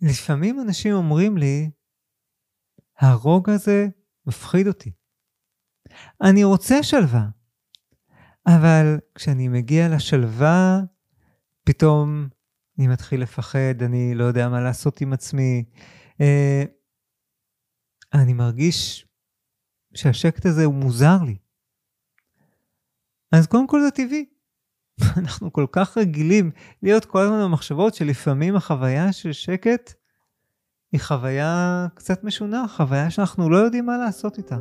לפעמים אנשים אומרים לי, הרוגע הזה מפחיד אותי. אני רוצה שלווה, אבל כשאני מגיע לשלווה, פתאום אני מתחיל לפחד, אני לא יודע מה לעשות עם עצמי. אה, אני מרגיש שהשקט הזה הוא מוזר לי. אז קודם כל זה טבעי. אנחנו כל כך רגילים להיות כל הזמן במחשבות שלפעמים החוויה של שקט היא חוויה קצת משונה, חוויה שאנחנו לא יודעים מה לעשות איתה.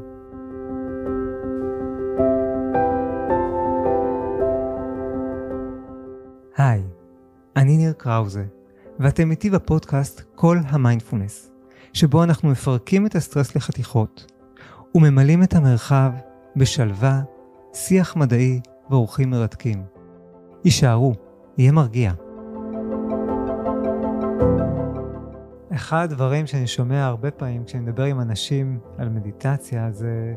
היי, אני ניר קראוזה, ואתם איתי בפודקאסט כל המיינדפולנס, שבו אנחנו מפרקים את הסטרס לחתיכות, וממלאים את המרחב בשלווה, שיח מדעי ואורחים מרתקים. הישארו, יהיה מרגיע. אחד הדברים שאני שומע הרבה פעמים כשאני מדבר עם אנשים על מדיטציה זה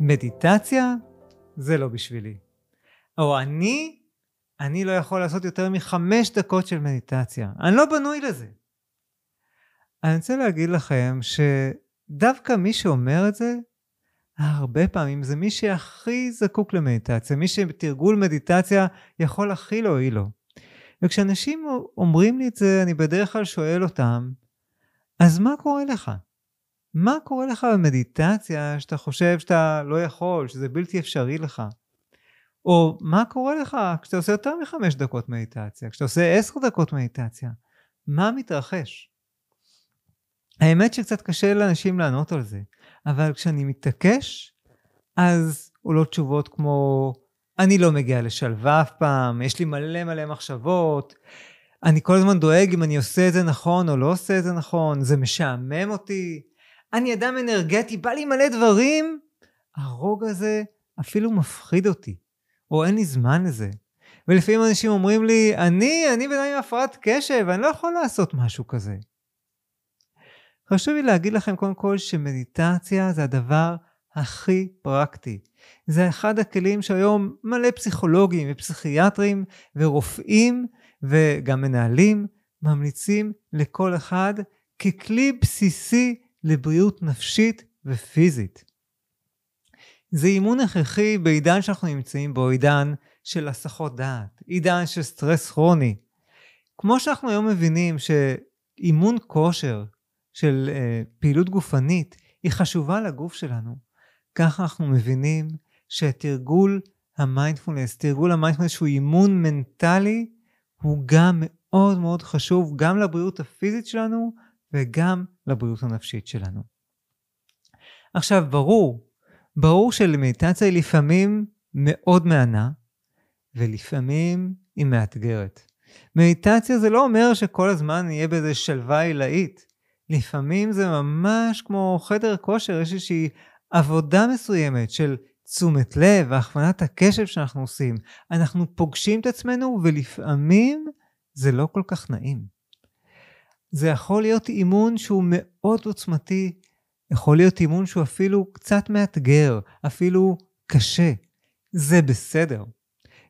מדיטציה זה לא בשבילי. או אני, אני לא יכול לעשות יותר מחמש דקות של מדיטציה. אני לא בנוי לזה. אני רוצה להגיד לכם שדווקא מי שאומר את זה, הרבה פעמים זה מי שהכי זקוק למדיטציה, מי שבתרגול מדיטציה יכול הכי להועיל לו. וכשאנשים אומרים לי את זה, אני בדרך כלל שואל אותם, אז מה קורה לך? מה קורה לך במדיטציה שאתה חושב שאתה לא יכול, שזה בלתי אפשרי לך? או מה קורה לך כשאתה עושה יותר מחמש דקות מדיטציה, כשאתה עושה עשר דקות מדיטציה? מה מתרחש? האמת שקצת קשה לאנשים לענות על זה, אבל כשאני מתעקש, אז עולות תשובות כמו אני לא מגיע לשלווה אף פעם, יש לי מלא מלא מחשבות, אני כל הזמן דואג אם אני עושה את זה נכון או לא עושה את זה נכון, זה משעמם אותי, אני אדם אנרגטי, בא לי מלא דברים, הרוגע הזה אפילו מפחיד אותי, או אין לי זמן לזה. ולפעמים אנשים אומרים לי, אני, אני בן עם הפרעת קשב, אני לא יכול לעשות משהו כזה. חשוב לי להגיד לכם קודם כל שמדיטציה זה הדבר הכי פרקטי. זה אחד הכלים שהיום מלא פסיכולוגים ופסיכיאטרים ורופאים וגם מנהלים ממליצים לכל אחד ככלי בסיסי לבריאות נפשית ופיזית. זה אימון הכרחי בעידן שאנחנו נמצאים בו, עידן של הסחות דעת, עידן של סטרס כרוני. כמו שאנחנו היום מבינים שאימון כושר של uh, פעילות גופנית היא חשובה לגוף שלנו, ככה אנחנו מבינים שתרגול המיינדפולנס, תרגול המיינדפולנס שהוא אימון מנטלי, הוא גם מאוד מאוד חשוב גם לבריאות הפיזית שלנו וגם לבריאות הנפשית שלנו. עכשיו, ברור, ברור שלמדיטציה היא לפעמים מאוד מהנה, ולפעמים היא מאתגרת. מדיטציה זה לא אומר שכל הזמן נהיה באיזה שלווה עילאית. לפעמים זה ממש כמו חדר כושר, יש איזושהי עבודה מסוימת של תשומת לב והכוונת הקשב שאנחנו עושים. אנחנו פוגשים את עצמנו ולפעמים זה לא כל כך נעים. זה יכול להיות אימון שהוא מאוד עוצמתי, יכול להיות אימון שהוא אפילו קצת מאתגר, אפילו קשה. זה בסדר.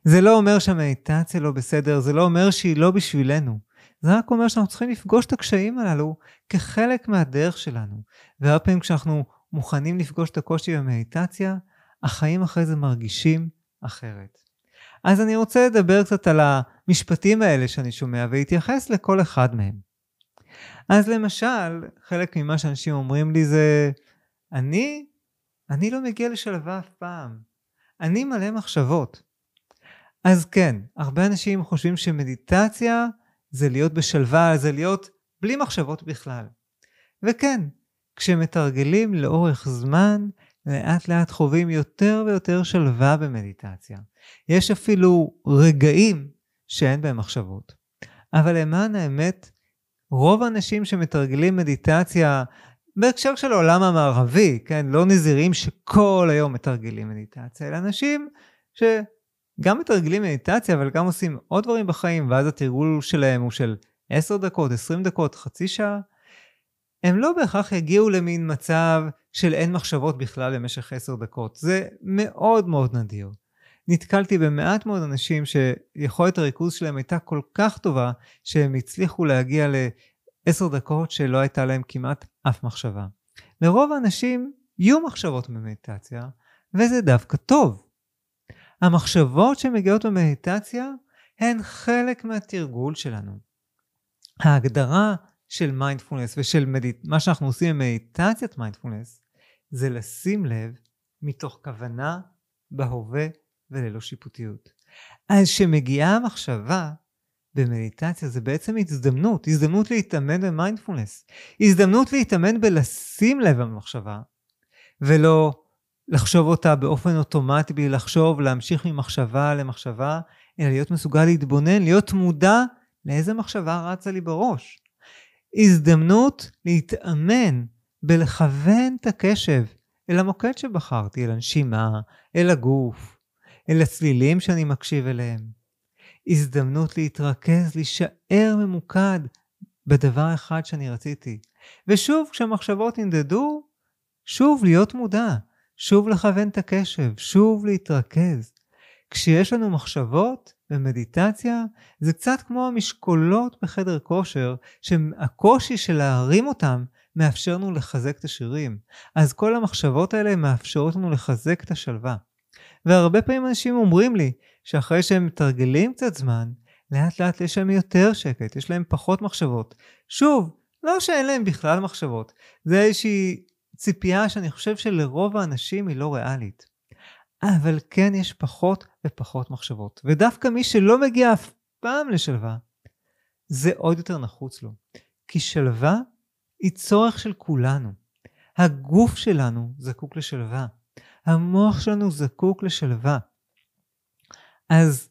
זה לא אומר שהמדיטציה לא בסדר, זה לא אומר שהיא לא בשבילנו. זה רק אומר שאנחנו צריכים לפגוש את הקשיים הללו כחלק מהדרך שלנו. והרבה פעמים כשאנחנו מוכנים לפגוש את הקושי במדיטציה, החיים אחרי זה מרגישים אחרת. אז אני רוצה לדבר קצת על המשפטים האלה שאני שומע ולהתייחס לכל אחד מהם. אז למשל, חלק ממה שאנשים אומרים לי זה, אני, אני לא מגיע לשלווה אף פעם. אני מלא מחשבות. אז כן, הרבה אנשים חושבים שמדיטציה זה להיות בשלווה, זה להיות בלי מחשבות בכלל. וכן, כשמתרגלים לאורך זמן, לאט לאט חווים יותר ויותר שלווה במדיטציה. יש אפילו רגעים שאין בהם מחשבות. אבל למען האמת, רוב האנשים שמתרגלים מדיטציה, בהקשר של העולם המערבי, כן, לא נזירים שכל היום מתרגלים מדיטציה, אלא אנשים שגם מתרגלים מדיטציה, אבל גם עושים עוד דברים בחיים, ואז התרגול שלהם הוא של 10 דקות, 20 דקות, חצי שעה, הם לא בהכרח יגיעו למין מצב של אין מחשבות בכלל במשך עשר דקות. זה מאוד מאוד נדיר. נתקלתי במעט מאוד אנשים שיכולת הריכוז שלהם הייתה כל כך טובה, שהם הצליחו להגיע עשר דקות שלא הייתה להם כמעט אף מחשבה. לרוב האנשים יהיו מחשבות במדיטציה, וזה דווקא טוב. המחשבות שמגיעות במדיטציה הן חלק מהתרגול שלנו. ההגדרה של מיינדפולנס ושל מדיט... מה שאנחנו עושים במדיטציית מיינדפולנס זה לשים לב מתוך כוונה בהווה וללא שיפוטיות. אז כשמגיעה המחשבה במדיטציה זה בעצם הזדמנות, הזדמנות להתאמן במיינדפולנס, הזדמנות להתאמן בלשים לב במחשבה ולא לחשוב אותה באופן אוטומטי בלי לחשוב, להמשיך ממחשבה למחשבה, אלא להיות מסוגל להתבונן, להיות מודע לאיזה מחשבה רצה לי בראש. הזדמנות להתאמן בלכוון את הקשב אל המוקד שבחרתי, אל הנשימה, אל הגוף, אל הצלילים שאני מקשיב אליהם. הזדמנות להתרכז, להישאר ממוקד בדבר אחד שאני רציתי. ושוב, כשהמחשבות ינדדו, שוב להיות מודע, שוב לכוון את הקשב, שוב להתרכז. כשיש לנו מחשבות במדיטציה, זה קצת כמו המשקולות בחדר כושר, שהקושי של להרים אותם מאפשר לנו לחזק את השירים. אז כל המחשבות האלה מאפשרות לנו לחזק את השלווה. והרבה פעמים אנשים אומרים לי שאחרי שהם מתרגלים קצת זמן, לאט לאט יש להם יותר שקט, יש להם פחות מחשבות. שוב, לא שאין להם בכלל מחשבות, זה איזושהי ציפייה שאני חושב שלרוב האנשים היא לא ריאלית. אבל כן יש פחות ופחות מחשבות. ודווקא מי שלא מגיע אף פעם לשלווה, זה עוד יותר נחוץ לו. כי שלווה היא צורך של כולנו. הגוף שלנו זקוק לשלווה. המוח שלנו זקוק לשלווה. אז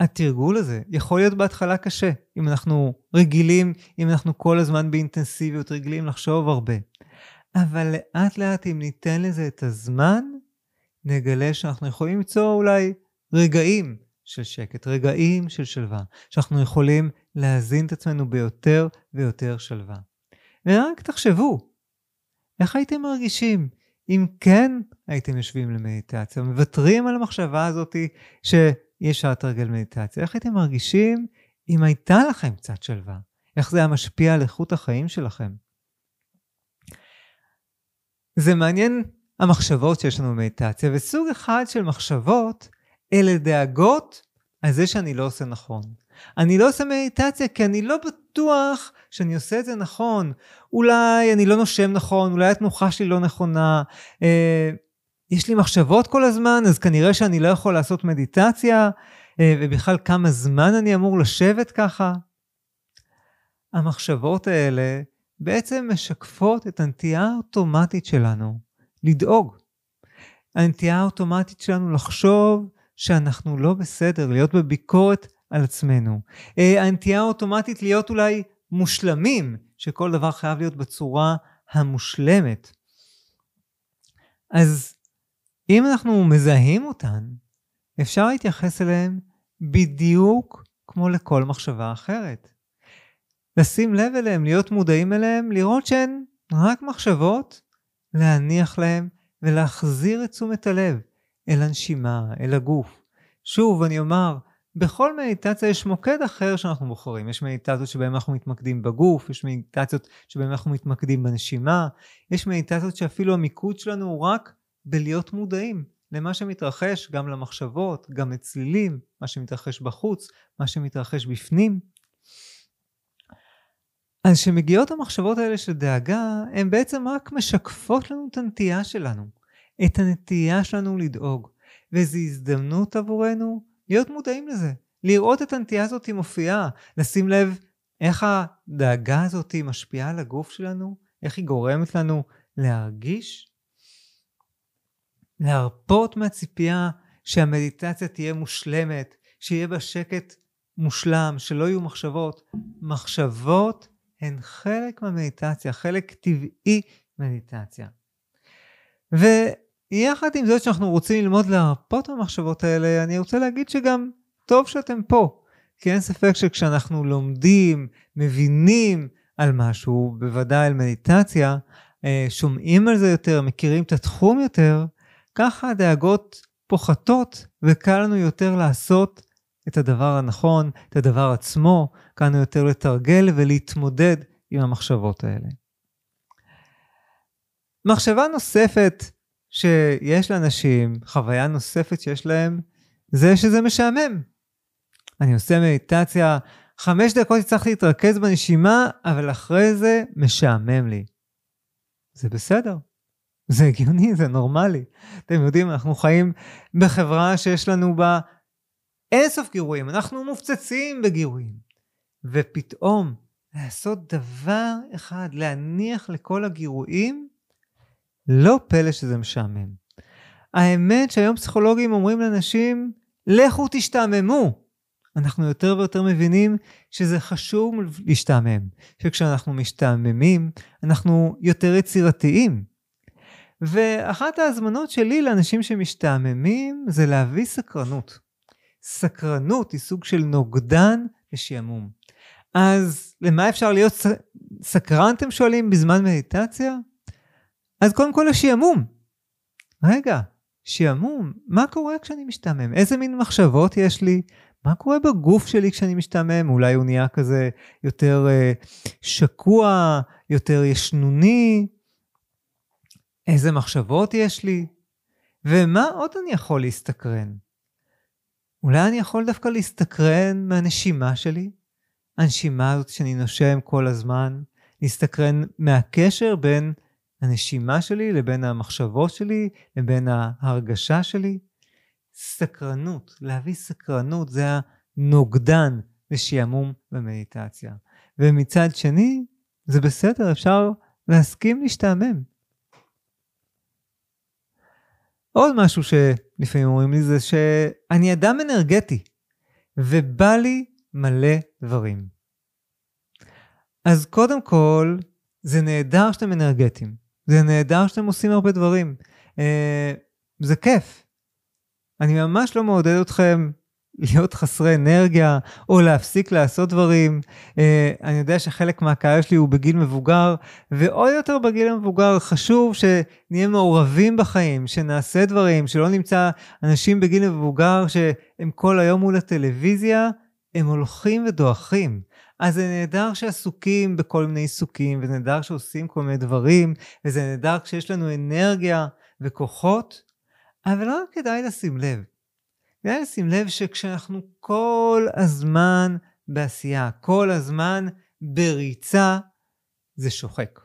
התרגול הזה יכול להיות בהתחלה קשה, אם אנחנו רגילים, אם אנחנו כל הזמן באינטנסיביות רגילים לחשוב הרבה. אבל לאט לאט אם ניתן לזה את הזמן, נגלה שאנחנו יכולים למצוא אולי רגעים של שקט, רגעים של שלווה, שאנחנו יכולים להזין את עצמנו ביותר ויותר שלווה. ורק תחשבו, איך הייתם מרגישים אם כן הייתם יושבים למדיטציה, מוותרים על המחשבה הזאתי שאי אפשר לתרגל מדיטציה, איך הייתם מרגישים אם הייתה לכם קצת שלווה? איך זה היה משפיע על איכות החיים שלכם? זה מעניין המחשבות שיש לנו במדיטציה, וסוג אחד של מחשבות אלה דאגות על זה שאני לא עושה נכון. אני לא עושה מדיטציה כי אני לא בטוח שאני עושה את זה נכון. אולי אני לא נושם נכון, אולי התנוחה שלי לא נכונה. אה, יש לי מחשבות כל הזמן, אז כנראה שאני לא יכול לעשות מדיטציה, אה, ובכלל כמה זמן אני אמור לשבת ככה. המחשבות האלה בעצם משקפות את הנטייה האוטומטית שלנו לדאוג. הנטייה האוטומטית שלנו לחשוב שאנחנו לא בסדר, להיות בביקורת על עצמנו. אה, הנטייה האוטומטית להיות אולי מושלמים, שכל דבר חייב להיות בצורה המושלמת. אז אם אנחנו מזהים אותן, אפשר להתייחס אליהן בדיוק כמו לכל מחשבה אחרת. לשים לב אליהן, להיות מודעים אליהן, לראות שהן רק מחשבות, להניח להן ולהחזיר את תשומת הלב אל הנשימה, אל הגוף. שוב, אני אומר, בכל מדיטציה יש מוקד אחר שאנחנו בוחרים. יש מדיטציות שבהן אנחנו מתמקדים בגוף, יש מדיטציות שבהן אנחנו מתמקדים בנשימה, יש מדיטציות שאפילו המיקוד שלנו הוא רק בלהיות מודעים למה שמתרחש, גם למחשבות, גם לצלילים, מה שמתרחש בחוץ, מה שמתרחש בפנים. אז כשמגיעות המחשבות האלה של דאגה, הן בעצם רק משקפות לנו את הנטייה שלנו, את הנטייה שלנו לדאוג. וזו הזדמנות עבורנו להיות מודעים לזה, לראות את הנטייה הזאת מופיעה, לשים לב איך הדאגה הזאת משפיעה על הגוף שלנו, איך היא גורמת לנו להרגיש, להרפות מהציפייה שהמדיטציה תהיה מושלמת, שיהיה בה שקט מושלם, שלא יהיו מחשבות. מחשבות הן חלק מהמדיטציה, חלק טבעי מדיטציה. ויחד עם זאת שאנחנו רוצים ללמוד להרפות מהמחשבות האלה, אני רוצה להגיד שגם טוב שאתם פה. כי אין ספק שכשאנחנו לומדים, מבינים על משהו, בוודאי על מדיטציה, אה, שומעים על זה יותר, מכירים את התחום יותר, ככה הדאגות פוחתות וקל לנו יותר לעשות את הדבר הנכון, את הדבר עצמו, קל לנו יותר לתרגל ולהתמודד עם המחשבות האלה. מחשבה נוספת שיש לאנשים, חוויה נוספת שיש להם, זה שזה משעמם. אני עושה מדיטציה, חמש דקות הצלחתי להתרכז בנשימה, אבל אחרי זה משעמם לי. זה בסדר. זה הגיוני, זה נורמלי. אתם יודעים, אנחנו חיים בחברה שיש לנו בה אינסוף גירויים, אנחנו מופצצים בגירויים. ופתאום לעשות דבר אחד, להניח לכל הגירויים, לא פלא שזה משעמם. האמת שהיום פסיכולוגים אומרים לאנשים, לכו תשתעממו. אנחנו יותר ויותר מבינים שזה חשוב להשתעמם, שכשאנחנו משתעממים, אנחנו יותר יצירתיים. ואחת ההזמנות שלי לאנשים שמשתעממים זה להביא סקרנות. סקרנות היא סוג של נוגדן לשעמום. אז למה אפשר להיות. סקרן, אתם שואלים, בזמן מדיטציה? אז קודם כל השעמום. רגע, שעמום, מה קורה כשאני משתעמם? איזה מין מחשבות יש לי? מה קורה בגוף שלי כשאני משתעמם? אולי הוא נהיה כזה יותר אה, שקוע, יותר ישנוני? איזה מחשבות יש לי? ומה עוד אני יכול להסתקרן? אולי אני יכול דווקא להסתקרן מהנשימה שלי? הנשימה הזאת שאני נושם כל הזמן, להסתקרן מהקשר בין הנשימה שלי לבין המחשבות שלי, לבין ההרגשה שלי. סקרנות, להביא סקרנות זה הנוגדן לשעמום במדיטציה. ומצד שני, זה בסדר, אפשר להסכים להשתעמם. עוד משהו שלפעמים אומרים לי זה שאני אדם אנרגטי, ובא לי מלא דברים. אז קודם כל, זה נהדר שאתם אנרגטיים. זה נהדר שאתם עושים הרבה דברים. אה, זה כיף. אני ממש לא מעודד אתכם להיות חסרי אנרגיה, או להפסיק לעשות דברים. אה, אני יודע שחלק מהקהל שלי הוא בגיל מבוגר, ועוד יותר בגיל המבוגר חשוב שנהיה מעורבים בחיים, שנעשה דברים, שלא נמצא אנשים בגיל מבוגר שהם כל היום מול הטלוויזיה, הם הולכים ודועכים. אז זה נהדר שעסוקים בכל מיני עיסוקים, וזה נהדר שעושים כל מיני דברים, וזה נהדר כשיש לנו אנרגיה וכוחות, אבל לא כדאי לשים לב. כדאי לשים לב שכשאנחנו כל הזמן בעשייה, כל הזמן בריצה, זה שוחק.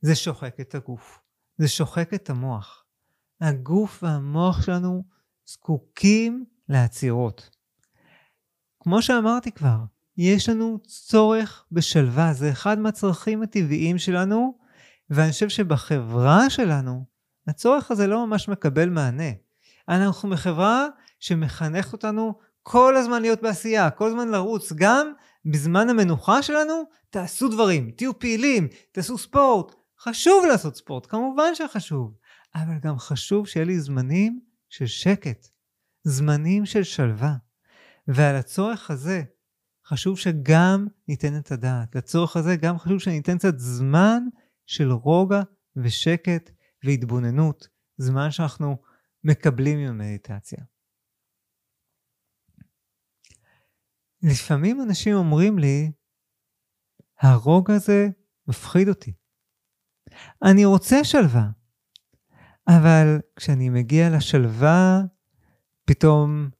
זה שוחק את הגוף, זה שוחק את המוח. הגוף והמוח שלנו זקוקים לעצירות. כמו שאמרתי כבר, יש לנו צורך בשלווה, זה אחד מהצרכים הטבעיים שלנו, ואני חושב שבחברה שלנו, הצורך הזה לא ממש מקבל מענה. אנחנו בחברה שמחנכת אותנו כל הזמן להיות בעשייה, כל הזמן לרוץ, גם בזמן המנוחה שלנו, תעשו דברים, תהיו פעילים, תעשו ספורט. חשוב לעשות ספורט, כמובן שחשוב, אבל גם חשוב שיהיה לי זמנים של שקט, זמנים של שלווה. ועל הצורך הזה חשוב שגם ניתן את הדעת. לצורך הזה גם חשוב שניתן קצת זמן של רוגע ושקט והתבוננות, זמן שאנחנו מקבלים עם המדיטציה. לפעמים אנשים אומרים לי, הרוגע הזה מפחיד אותי. אני רוצה שלווה, אבל כשאני מגיע לשלווה, פתאום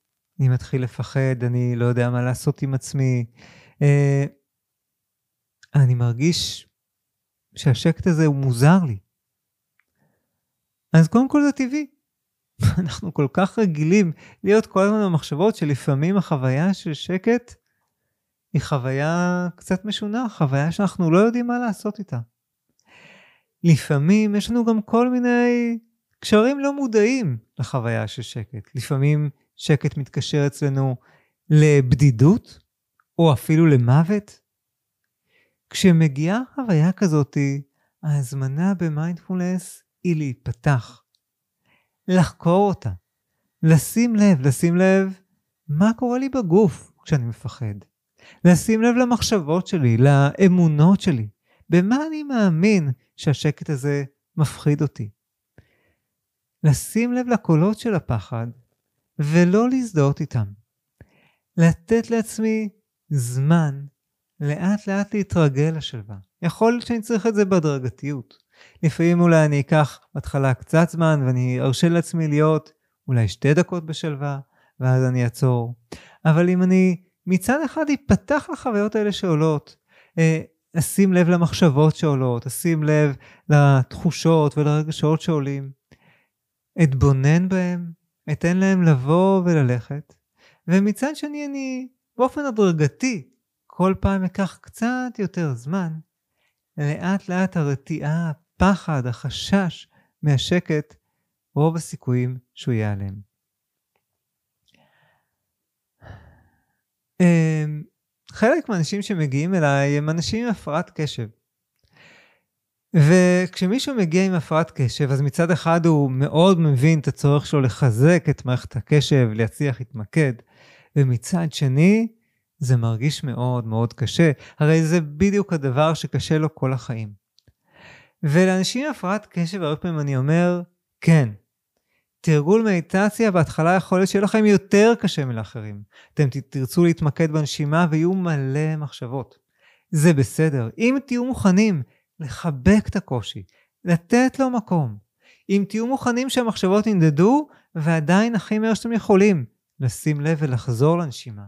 אני מתחיל לפחד, אני לא יודע מה לעשות עם עצמי. אה, אני מרגיש שהשקט הזה הוא מוזר לי. אז קודם כל זה טבעי. אנחנו כל כך רגילים להיות כל הזמן במחשבות שלפעמים החוויה של שקט היא חוויה קצת משונה, חוויה שאנחנו לא יודעים מה לעשות איתה. לפעמים יש לנו גם כל מיני קשרים לא מודעים לחוויה של שקט. לפעמים שקט מתקשר אצלנו לבדידות, או אפילו למוות. כשמגיעה חוויה כזאתי, ההזמנה במיינדפולנס היא להיפתח, לחקור אותה, לשים לב, לשים לב מה קורה לי בגוף כשאני מפחד, לשים לב למחשבות שלי, לאמונות שלי, במה אני מאמין שהשקט הזה מפחיד אותי. לשים לב לקולות של הפחד ולא להזדהות איתם. לתת לעצמי זמן לאט לאט להתרגל לשלווה. יכול להיות שאני צריך את זה בהדרגתיות. לפעמים אולי אני אקח בהתחלה קצת זמן ואני ארשה לעצמי להיות אולי שתי דקות בשלווה, ואז אני אעצור. אבל אם אני מצד אחד אפתח לחוויות האלה שעולות, אה, אשים לב למחשבות שעולות, אשים לב לתחושות ולרגשות שעולים, אתבונן בהם, אתן להם לבוא וללכת, ומצד שני אני באופן הדרגתי כל פעם אקח קצת יותר זמן, לאט לאט הרתיעה, הפחד, החשש מהשקט, רוב הסיכויים שהוא ייעלם. אמ, חלק מהאנשים שמגיעים אליי הם אנשים עם הפרעת קשב. וכשמישהו מגיע עם הפרעת קשב, אז מצד אחד הוא מאוד מבין את הצורך שלו לחזק את מערכת הקשב, להצליח להתמקד, ומצד שני, זה מרגיש מאוד מאוד קשה. הרי זה בדיוק הדבר שקשה לו כל החיים. ולאנשים עם הפרעת קשב, הרבה פעמים אני אומר, כן, תרגול מדיטציה בהתחלה יכול להיות שיהיה לכם יותר קשה מלאחרים. אתם תרצו להתמקד בנשימה ויהיו מלא מחשבות. זה בסדר. אם תהיו מוכנים לחבק את הקושי, לתת לו מקום. אם תהיו מוכנים שהמחשבות ינדדו, ועדיין הכי מהר שאתם יכולים, לשים לב ולחזור לנשימה.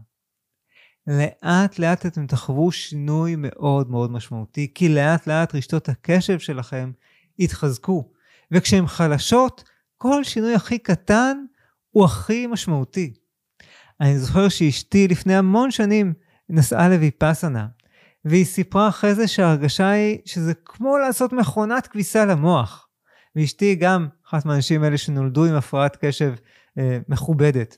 לאט לאט אתם תחוו שינוי מאוד מאוד משמעותי, כי לאט לאט רשתות הקשב שלכם יתחזקו. וכשהן חלשות, כל שינוי הכי קטן הוא הכי משמעותי. אני זוכר שאשתי לפני המון שנים נסעה לויפאסנה, והיא סיפרה אחרי זה שההרגשה היא שזה כמו לעשות מכונת כביסה למוח. ואשתי גם אחת מהאנשים האלה שנולדו עם הפרעת קשב אה, מכובדת.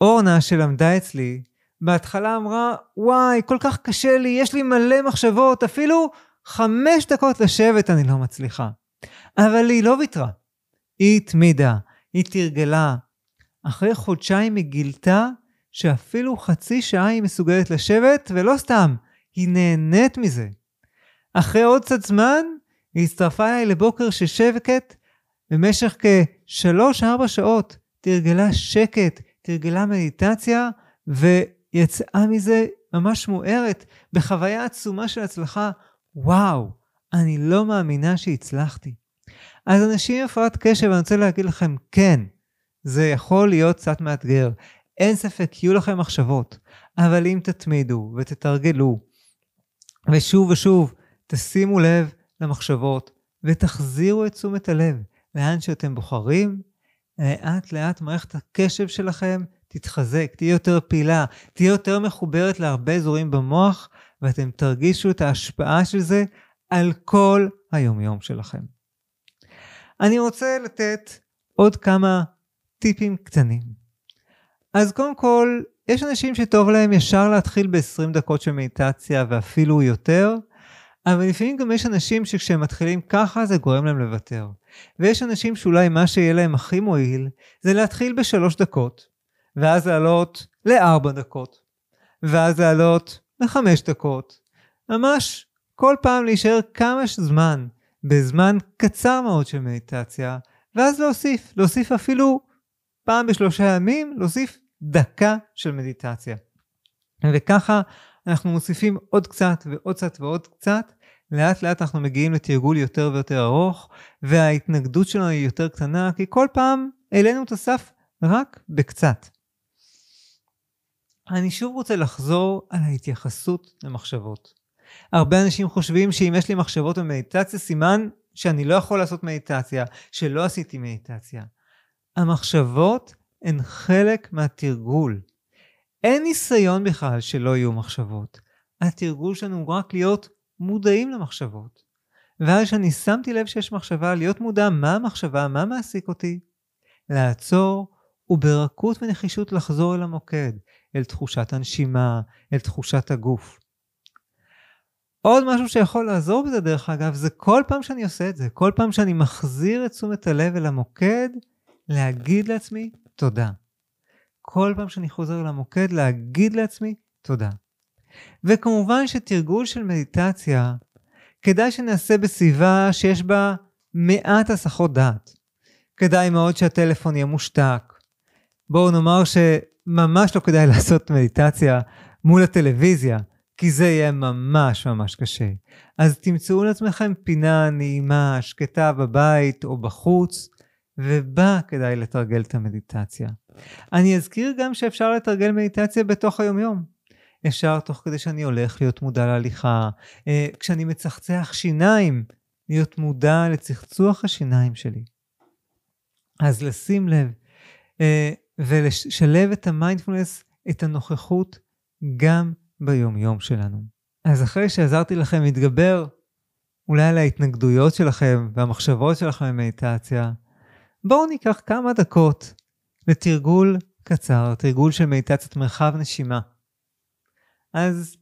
אורנה שלמדה אצלי, בהתחלה אמרה, וואי, כל כך קשה לי, יש לי מלא מחשבות, אפילו חמש דקות לשבת אני לא מצליחה. אבל היא לא ויתרה. היא התמידה, היא תרגלה. אחרי חודשיים היא גילתה שאפילו חצי שעה היא מסוגלת לשבת, ולא סתם, היא נהנית מזה. אחרי עוד קצת זמן, היא הצטרפה אליי לבוקר של שבקת, במשך כשלוש-ארבע שעות תרגלה שקט, תרגלה מדיטציה, ויצאה מזה ממש מוארת, בחוויה עצומה של הצלחה. וואו, אני לא מאמינה שהצלחתי. אז אנשים עם הפרעת קשב, אני רוצה להגיד לכם, כן, זה יכול להיות קצת מאתגר. אין ספק, יהיו לכם מחשבות, אבל אם תתמידו ותתרגלו, ושוב ושוב תשימו לב למחשבות, ותחזירו את תשומת הלב לאן שאתם בוחרים, לאט לאט מערכת הקשב שלכם תתחזק, תהיה יותר פעילה, תהיה יותר מחוברת להרבה אזורים במוח, ואתם תרגישו את ההשפעה של זה על כל היומיום שלכם. אני רוצה לתת עוד כמה טיפים קטנים. אז קודם כל, יש אנשים שטוב להם ישר להתחיל ב-20 דקות של מדיטציה ואפילו יותר, אבל לפעמים גם יש אנשים שכשהם מתחילים ככה זה גורם להם לוותר. ויש אנשים שאולי מה שיהיה להם הכי מועיל זה להתחיל בשלוש דקות, ואז לעלות לארבע דקות, ואז לעלות לחמש דקות. ממש כל פעם להישאר כמה זמן בזמן קצר מאוד של מדיטציה, ואז להוסיף, להוסיף אפילו פעם בשלושה ימים, להוסיף דקה של מדיטציה. וככה אנחנו מוסיפים עוד קצת ועוד קצת ועוד קצת, לאט לאט אנחנו מגיעים לתרגול יותר ויותר ארוך, וההתנגדות שלנו היא יותר קטנה, כי כל פעם העלינו את הסף רק בקצת. אני שוב רוצה לחזור על ההתייחסות למחשבות. הרבה אנשים חושבים שאם יש לי מחשבות במדיטציה, סימן שאני לא יכול לעשות מדיטציה, שלא עשיתי מדיטציה. המחשבות הן חלק מהתרגול. אין ניסיון בכלל שלא יהיו מחשבות. התרגול שלנו הוא רק להיות מודעים למחשבות. ואז כשאני שמתי לב שיש מחשבה, להיות מודע מה המחשבה, מה מעסיק אותי, לעצור וברכות ונחישות לחזור אל המוקד, אל תחושת הנשימה, אל תחושת הגוף. עוד משהו שיכול לעזור בזה דרך אגב, זה כל פעם שאני עושה את זה, כל פעם שאני מחזיר את תשומת הלב אל המוקד, להגיד לעצמי תודה. כל פעם שאני חוזר למוקד, להגיד לעצמי תודה. וכמובן שתרגול של מדיטציה, כדאי שנעשה בסביבה שיש בה מעט הסחות דעת. כדאי מאוד שהטלפון יהיה מושתק. בואו נאמר שממש לא כדאי לעשות מדיטציה מול הטלוויזיה. כי זה יהיה ממש ממש קשה. אז תמצאו לעצמכם פינה נעימה, שקטה בבית או בחוץ, ובה כדאי לתרגל את המדיטציה. אני אזכיר גם שאפשר לתרגל מדיטציה בתוך היומיום. אפשר תוך כדי שאני הולך להיות מודע להליכה, אה, כשאני מצחצח שיניים, להיות מודע לצחצוח השיניים שלי. אז לשים לב אה, ולשלב את המיינדפולנס, את הנוכחות, גם ביום-יום שלנו. אז אחרי שעזרתי לכם להתגבר אולי על ההתנגדויות שלכם והמחשבות שלכם במדיטציה, בואו ניקח כמה דקות לתרגול קצר, תרגול של מדיטציית מרחב נשימה. אז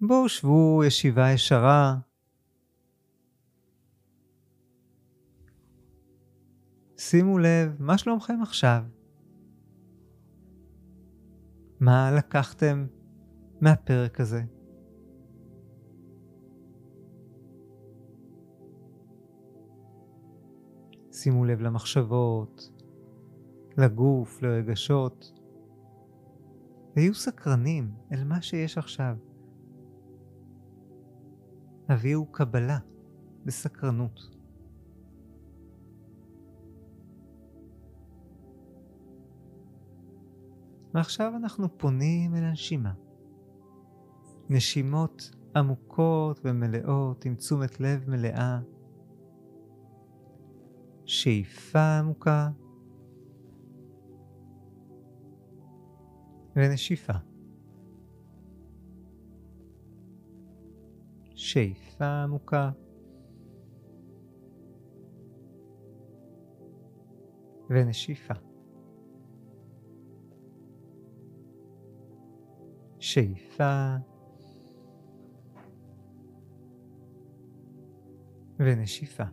בואו שבו ישיבה ישרה. שימו לב, מה שלומכם עכשיו? מה לקחתם מהפרק הזה? שימו לב למחשבות, לגוף, לרגשות. והיו סקרנים אל מה שיש עכשיו. הביאו קבלה בסקרנות. ועכשיו אנחנו פונים אל הנשימה. נשימות עמוקות ומלאות עם תשומת לב מלאה. שאיפה עמוקה ונשיפה. שאיפה עמוקה. ונשיפה. שאיפה ונשיפה.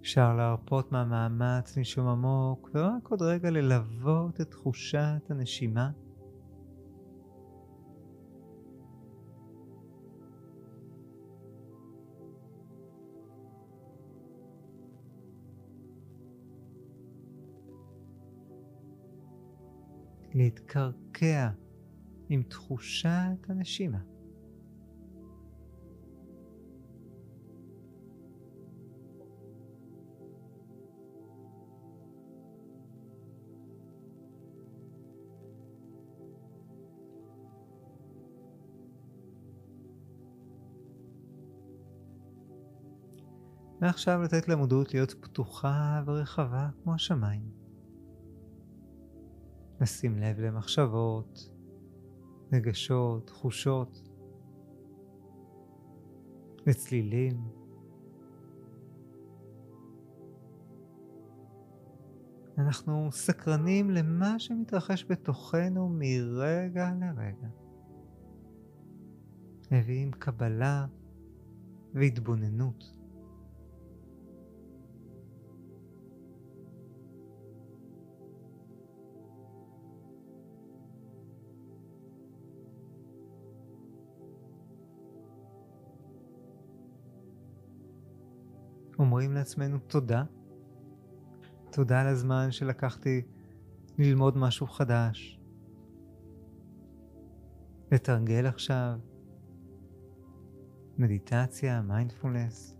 אפשר להרפות מהמאמץ לנשום עמוק ורק עוד רגע ללוות את תחושת הנשימה. להתקרקע עם תחושת הנשימה. ועכשיו לתת למודעות להיות פתוחה ורחבה כמו השמיים. לשים לב למחשבות, רגשות, תחושות, לצלילים. אנחנו סקרנים למה שמתרחש בתוכנו מרגע לרגע. מביאים קבלה והתבוננות. אומרים לעצמנו תודה. תודה על הזמן שלקחתי ללמוד משהו חדש. לתרגל עכשיו מדיטציה, מיינדפולנס.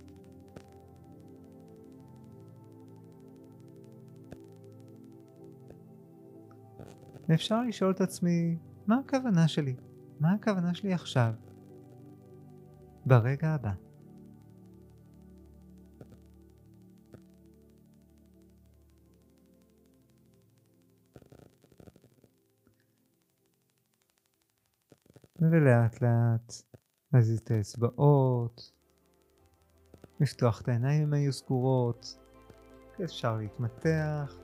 ואפשר לשאול את עצמי, מה הכוונה שלי? מה הכוונה שלי עכשיו? ברגע הבא. ולאט לאט להזיז את האצבעות, לפתוח את העיניים אם היו סגורות, אפשר להתמתח.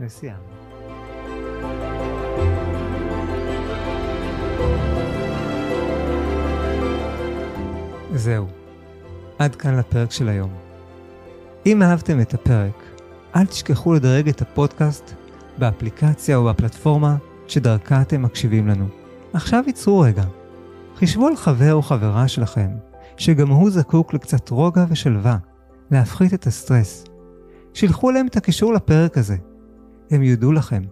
וסיימנו. זהו, עד כאן לפרק של היום. אם אהבתם את הפרק, אל תשכחו לדרג את הפודקאסט באפליקציה או בפלטפורמה שדרכה אתם מקשיבים לנו. עכשיו ייצרו רגע. חישבו על חבר או חברה שלכם, שגם הוא זקוק לקצת רוגע ושלווה, להפחית את הסטרס, שילחו להם את הקישור לפרק הזה. הם יודו לכם.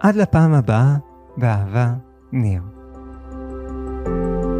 עד לפעם הבאה, באהבה, ניר. thank you